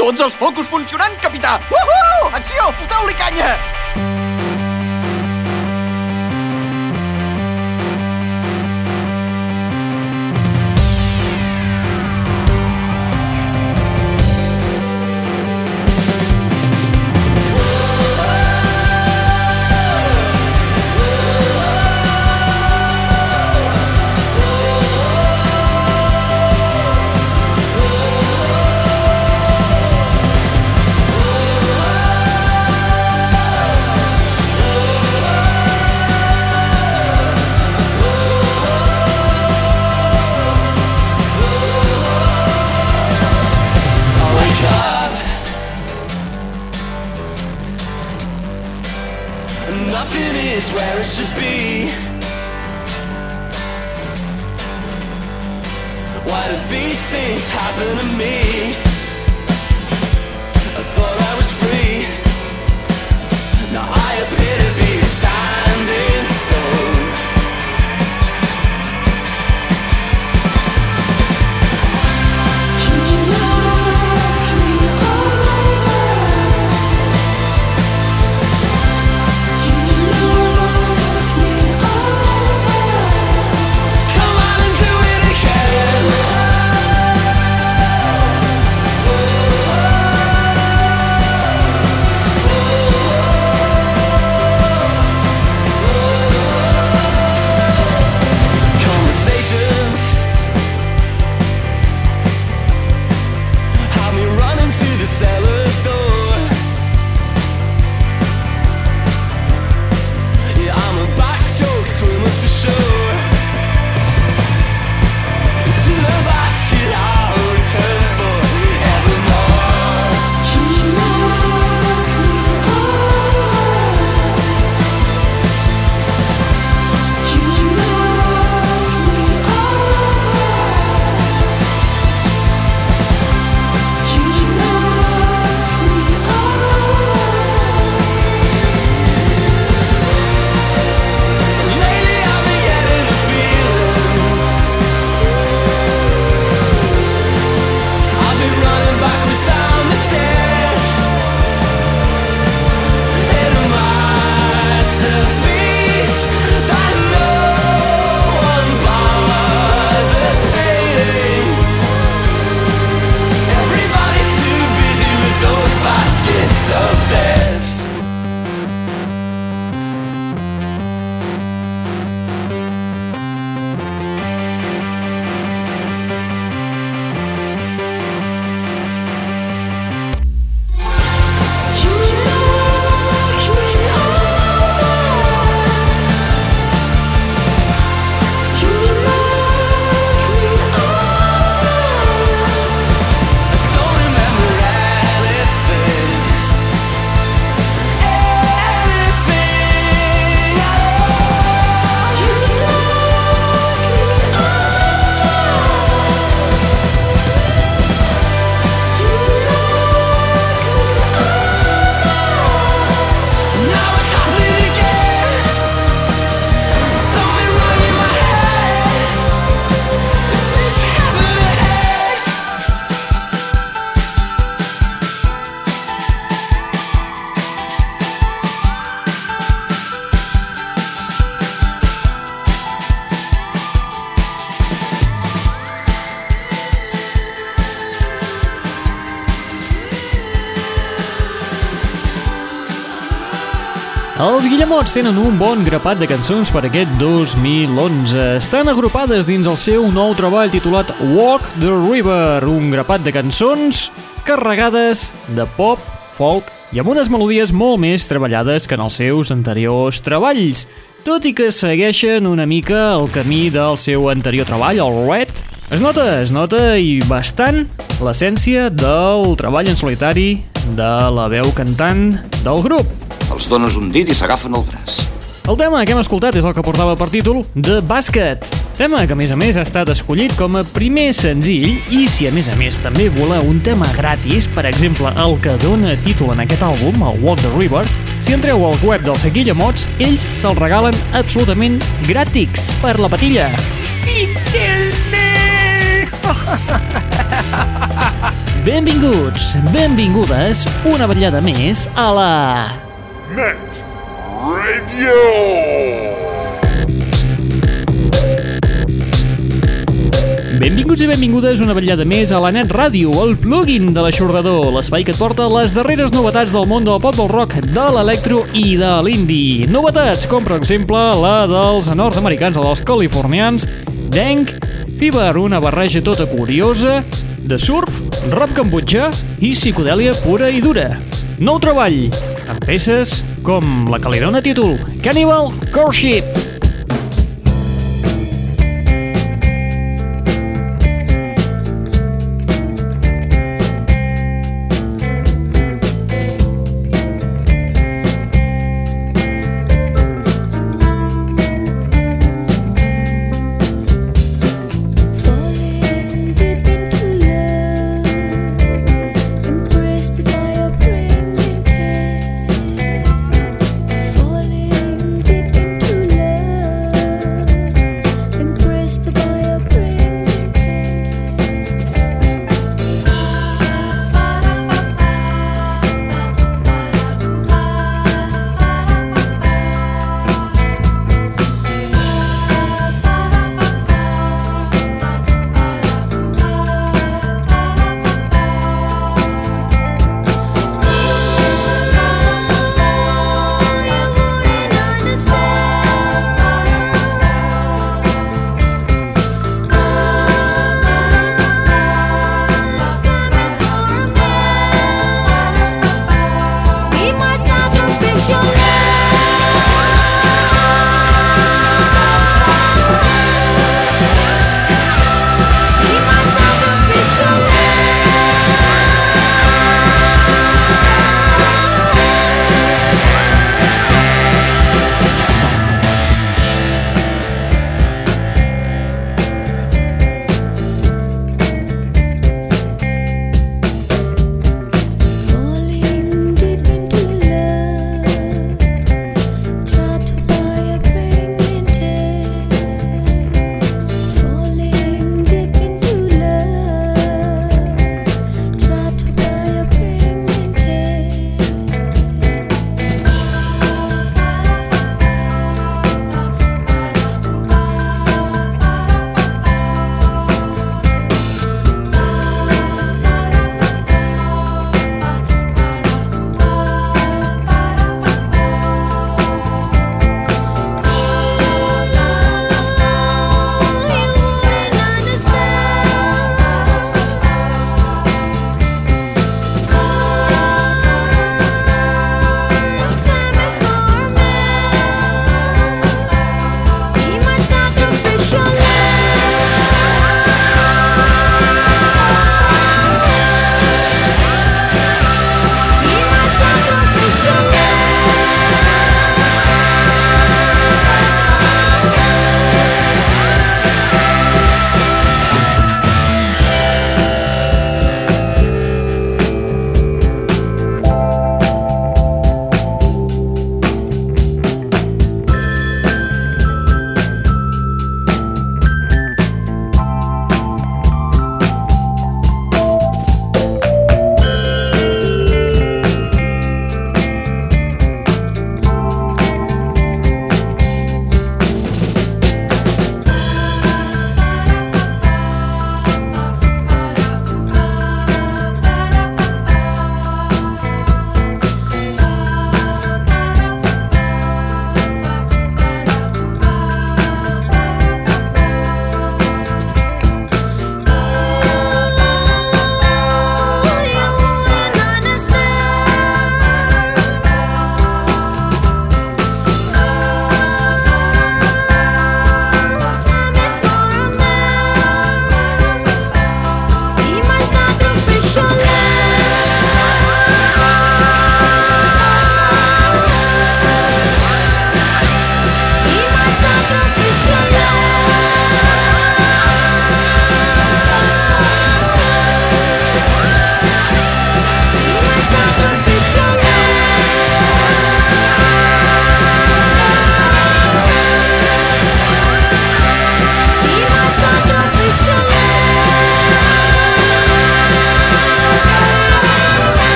Tots els focus funcionant, capità! Uhu! Acció! Foteu-li canya! Nothing is where it should be. Why do these things happen to me? I thought I was free. Now I appear to be Guillemots tenen un bon grapat de cançons per aquest 2011. Estan agrupades dins el seu nou treball titulat Walk the River, un grapat de cançons carregades de pop, folk i amb unes melodies molt més treballades que en els seus anteriors treballs, tot i que segueixen una mica el camí del seu anterior treball, el Red. Es nota, es nota i bastant l'essència del treball en solitari de la veu cantant del grup. Els dones un dit i s'agafen el braç. El tema que hem escoltat és el que portava per títol The Basket, tema que a més a més ha estat escollit com a primer senzill i si a més a més també voleu un tema gratis, per exemple el que dona títol en aquest àlbum, el Walk the River, si entreu al web del Seguilla Mods, ells te'l regalen absolutament gratis per la patilla. Benvinguts, benvingudes, una vetllada més a la... Net Radio! Benvinguts i benvingudes una vetllada més a la Net Ràdio, el plugin de l'aixordador, l'espai que et porta les darreres novetats del món del pop, del rock, de l'electro i de l'indie. Novetats com, per exemple, la dels nord-americans, dels californians, Dank, Fever, una barreja tota curiosa, de surf, rap cambutjà i psicodèlia pura i dura. Nou treball, amb peces com la que li dona títol Cannibal. Falling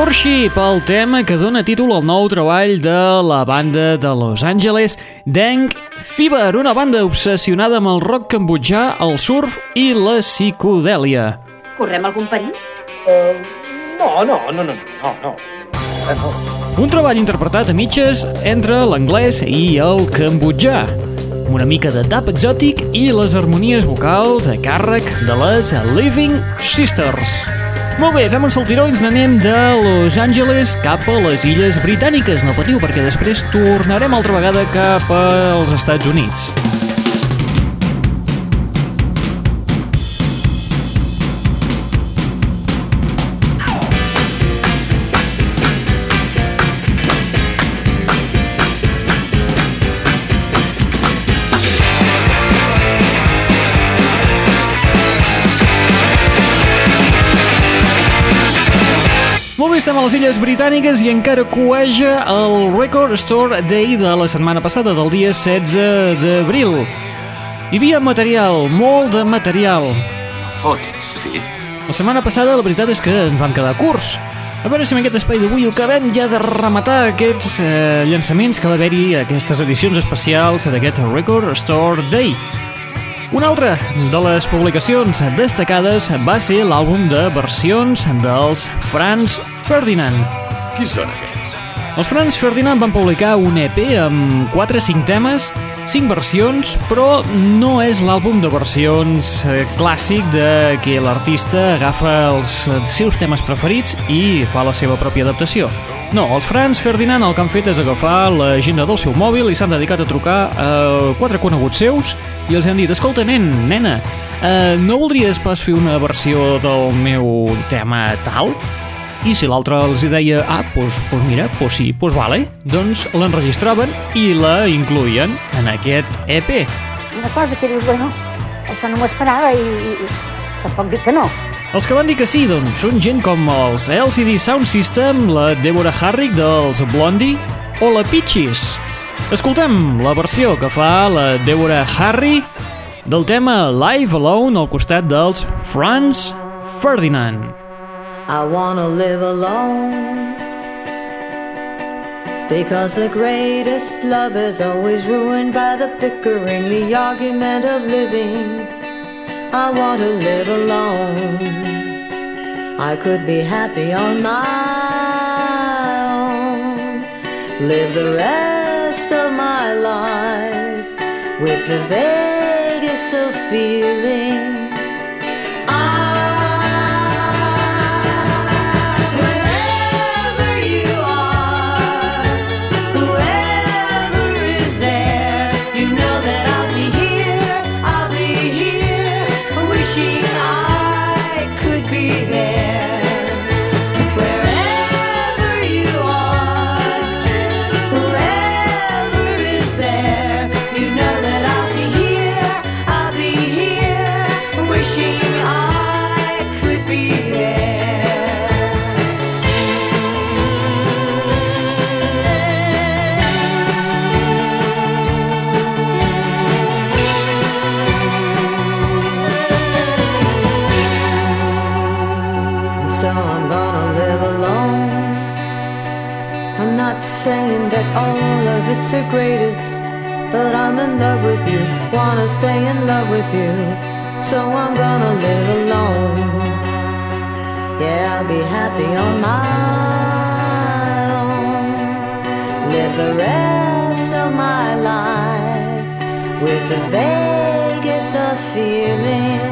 Corshi pel tema que dona títol al nou treball de la banda de Los Angeles, Dank Fever, una banda obsessionada amb el rock cambutjà, el surf i la psicodèlia. Correm algun perill? No, no, no, no, no, no. Un treball interpretat a mitges entre l'anglès i el cambutjà, amb una mica de tap exòtic i les harmonies vocals a càrrec de les Living Sisters. Molt bé, fem un saltiró i ens n'anem de Los Angeles cap a les Illes Britàniques. No patiu, perquè després tornarem altra vegada cap als Estats Units. Estem a les Illes Britàniques i encara coeja el Record Store Day de la setmana passada, del dia 16 d'abril. Hi havia material, molt de material. Fotis, sí. La setmana passada la veritat és que ens vam quedar curts. A veure si en aquest espai d'avui acabem ja de rematar aquests eh, llançaments que va haver-hi, aquestes edicions especials d'aquest Record Store Day. Una altra de les publicacions destacades va ser l'àlbum de versions dels Franz Ferdinand. Qui són aquests? Els Franz Ferdinand van publicar un EP amb 4-5 temes, 5 versions, però no és l'àlbum de versions eh, clàssic de que l'artista agafa els seus temes preferits i fa la seva pròpia adaptació. No, els Franz Ferdinand el que han fet és agafar l'agenda del seu mòbil i s'han dedicat a trucar a quatre coneguts seus i els han dit, escolta, nen, nena, eh, no voldries pas fer una versió del meu tema tal? I si l'altre els deia, ah, doncs pues, mira, doncs sí, doncs vale, doncs l'enregistraven i la incluïen en aquest EP. Una cosa que dius, bueno, això no m'ho esperava i, i tampoc dic que no. Els que van dir que sí, doncs, són gent com els LCD Sound System, la Deborah Harrick dels Blondie o la Peaches. Escoltem la versió que fa la Deborah Harry del tema Live Alone al costat dels Franz Ferdinand. I wanna live alone. Because the greatest love is always ruined by the bickering, the argument of living. I want to live alone. I could be happy on my own. Live the rest of my life with the vaguest of feeling. Wanna stay in love with you. So I'm gonna live alone. Yeah, I'll be happy on my own. Live the rest of my life with the vaguest of feeling.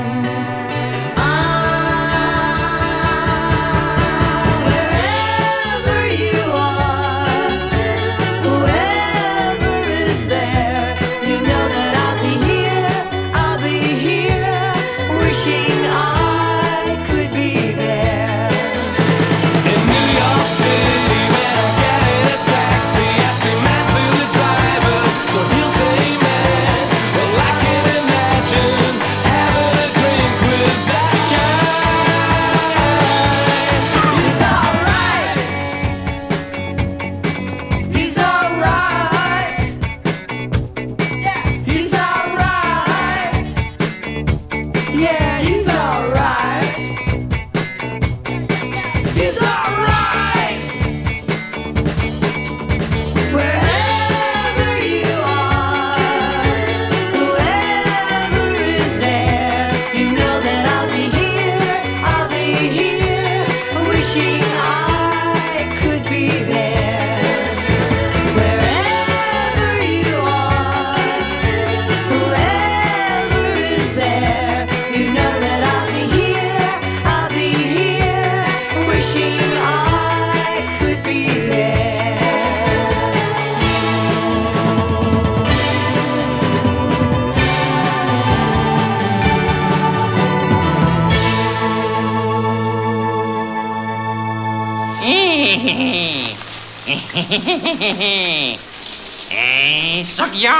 Eh, sóc jo,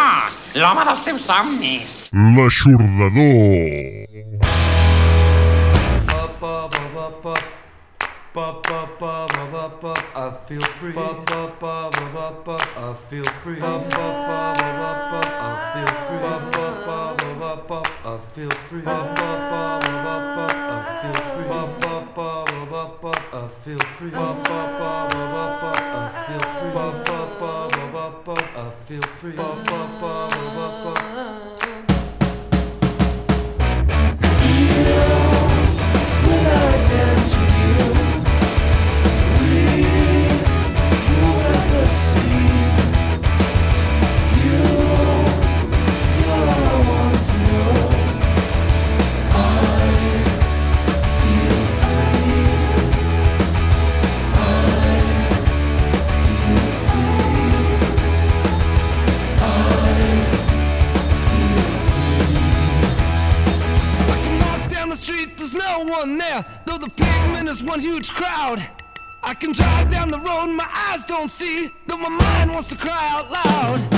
l'home dels teus somnis. L'aixordador. I feel free. I feel free. I feel free. I feel free. I feel free I feel free I feel free road, my eyes don't see. Though my mind wants to cry out loud.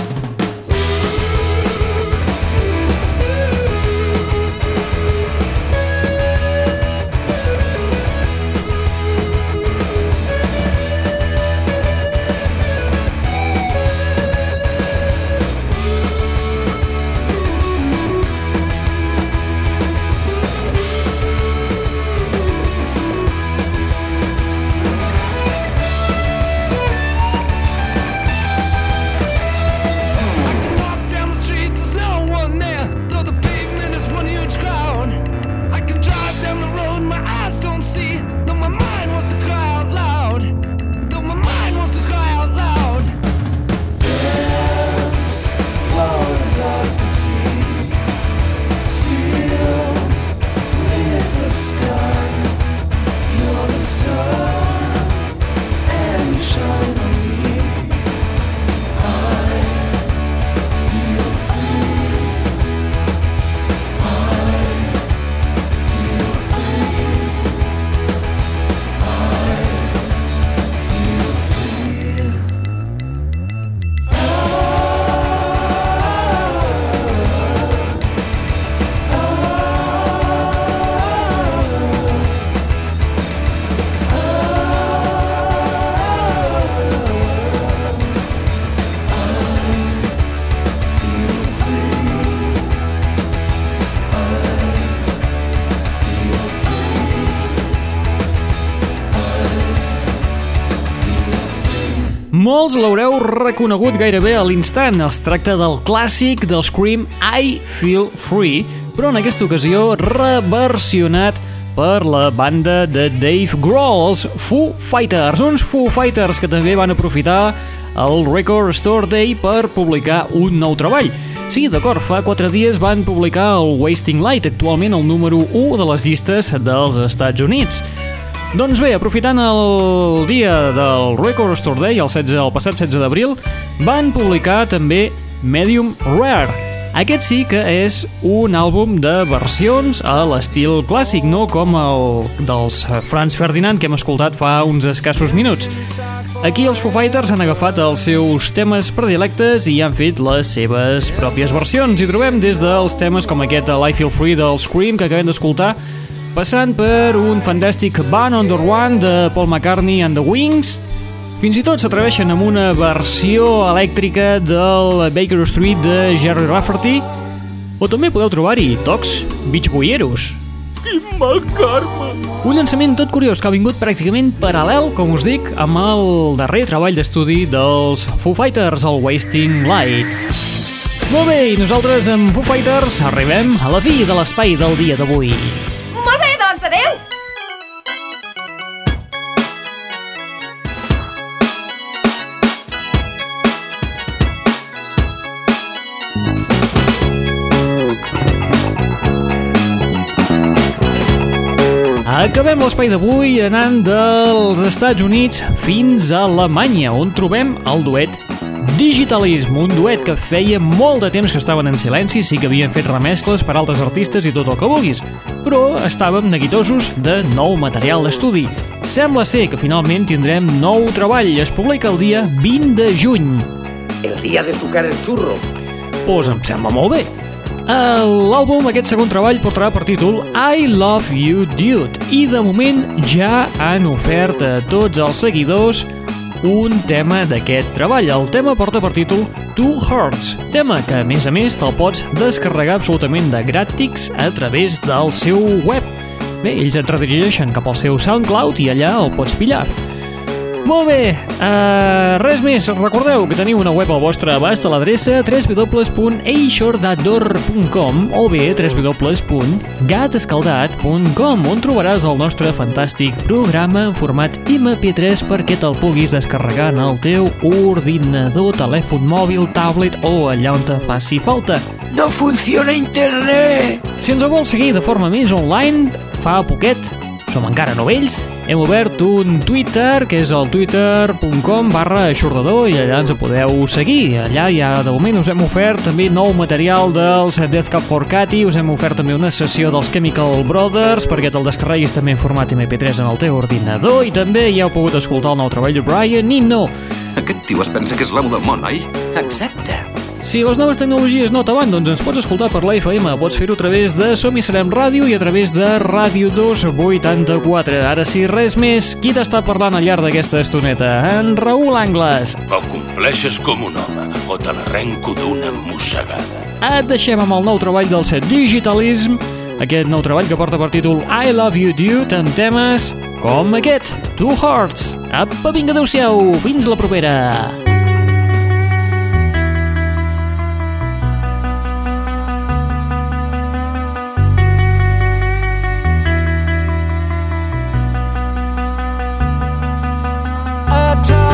Molts l'haureu reconegut gairebé a l'instant. Es tracta del clàssic del Scream I Feel Free, però en aquesta ocasió reversionat per la banda de Dave Grohl, els Foo Fighters, uns Foo Fighters que també van aprofitar el Record Store Day per publicar un nou treball. Sí, d'acord, fa quatre dies van publicar el Wasting Light, actualment el número 1 de les llistes dels Estats Units. Doncs bé, aprofitant el dia del Record Store Day, el, 16, el passat 16 d'abril, van publicar també Medium Rare. Aquest sí que és un àlbum de versions a l'estil clàssic, no com el dels Franz Ferdinand que hem escoltat fa uns escassos minuts. Aquí els Foo Fighters han agafat els seus temes predilectes i han fet les seves pròpies versions. I trobem des dels temes com aquest I Feel Free del Scream que acabem d'escoltar passant per un fantàstic Band on the One de Paul McCartney and the Wings, fins i tot s'atreveixen amb una versió elèctrica del Baker Street de Jerry Rafferty, o també podeu trobar-hi tocs beach boyeros. Quin mal karma! Un llançament tot curiós que ha vingut pràcticament paral·lel, com us dic, amb el darrer treball d'estudi dels Foo Fighters, el Wasting Light. Molt bé, i nosaltres amb Foo Fighters arribem a la fi de l'espai del dia d'avui. Acabem l'espai d'avui anant dels Estats Units fins a Alemanya, on trobem el duet Digitalism, un duet que feia molt de temps que estaven en silenci, sí que havien fet remescles per altres artistes i tot el que vulguis, però estàvem neguitosos de nou material d'estudi. Sembla ser que finalment tindrem nou treball, es publica el dia 20 de juny. El día de sucar el churro. Pues em sembla molt bé. L'àlbum, aquest segon treball, portarà per títol I Love You Dude i de moment ja han ofert a tots els seguidors un tema d'aquest treball. El tema porta per títol Two Hearts, tema que a més a més te'l pots descarregar absolutament de gràtics a través del seu web. Bé, ells et redirigeixen cap al seu SoundCloud i allà el pots pillar. Molt bé, uh, res més. Recordeu que teniu una web al vostre abast a l'adreça www.eixordador.com o bé www.gatescaldat.com on trobaràs el nostre fantàstic programa en format MP3 perquè te'l puguis descarregar en el teu ordinador, telèfon mòbil, tablet o allà on te faci falta. ¡No funciona internet! Si ens vols seguir de forma més online, fa poquet, som encara novells, hem obert un Twitter, que és el twitter.com barra aixordador, i allà ens podeu seguir. Allà ja, de moment, us hem ofert també nou material dels Death Cup for Cathy, us hem ofert també una sessió dels Chemical Brothers, perquè te'l descarreguis també en format MP3 en el teu ordinador, i també ja heu pogut escoltar el nou treball de Brian Eno. Aquest tio es pensa que és l'amo del món, oi? Exacte. Si les noves tecnologies no t'avan, doncs ens pots escoltar per la FM. Pots fer-ho a través de Som i Serem Ràdio i a través de Ràdio 284. Ara sí, res més. Qui t'està parlant al llarg d'aquesta estoneta? En Raül Angles. O compleixes com un home o te l'arrenco d'una mossegada. Et deixem amb el nou treball del set Digitalism, aquest nou treball que porta per títol I Love You Dude amb temes com aquest, Two Hearts. Apa, vinga, adeu-siau, fins la propera. A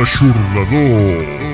L'Aixordador.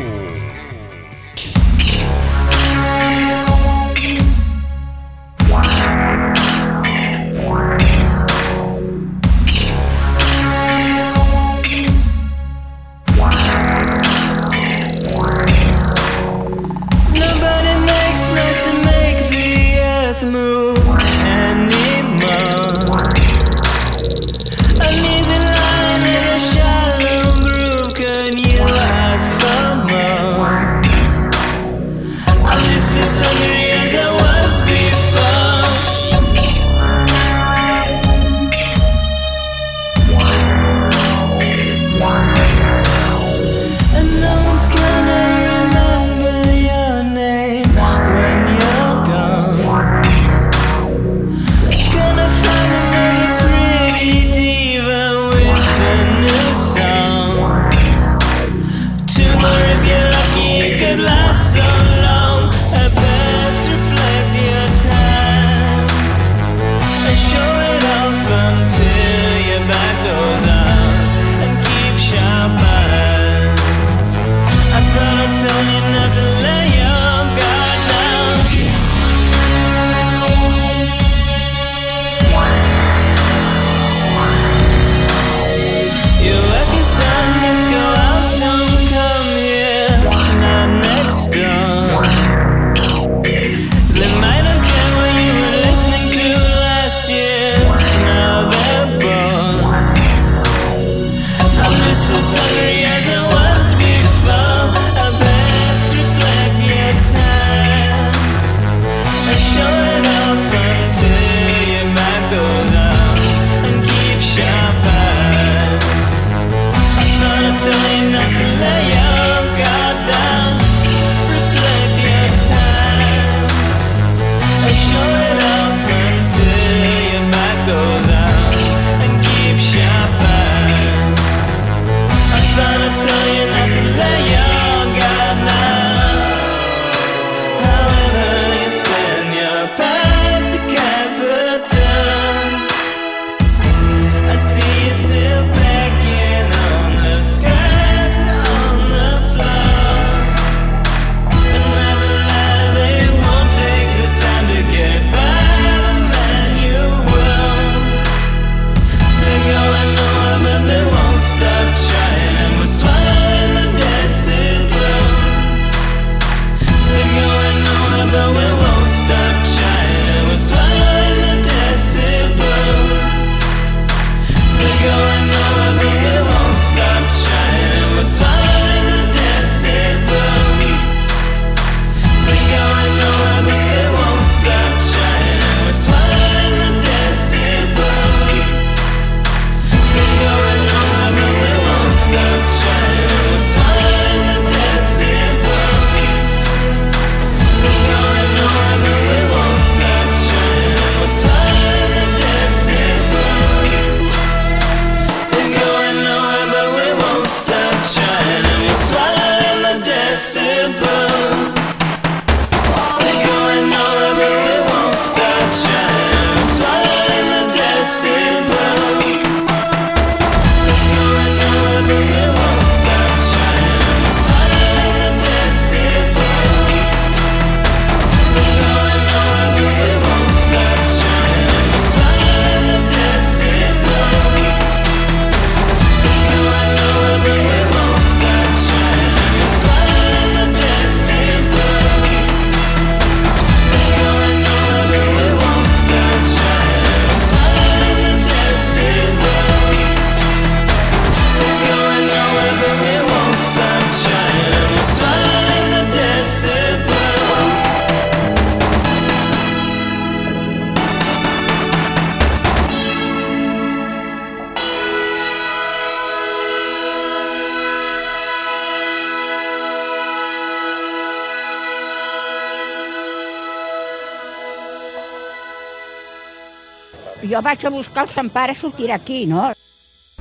jo vaig a buscar el Sant Pare sortirà sortir aquí, no?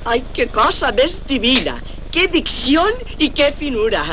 Ai, que cosa més divina! Que dicció i que finura!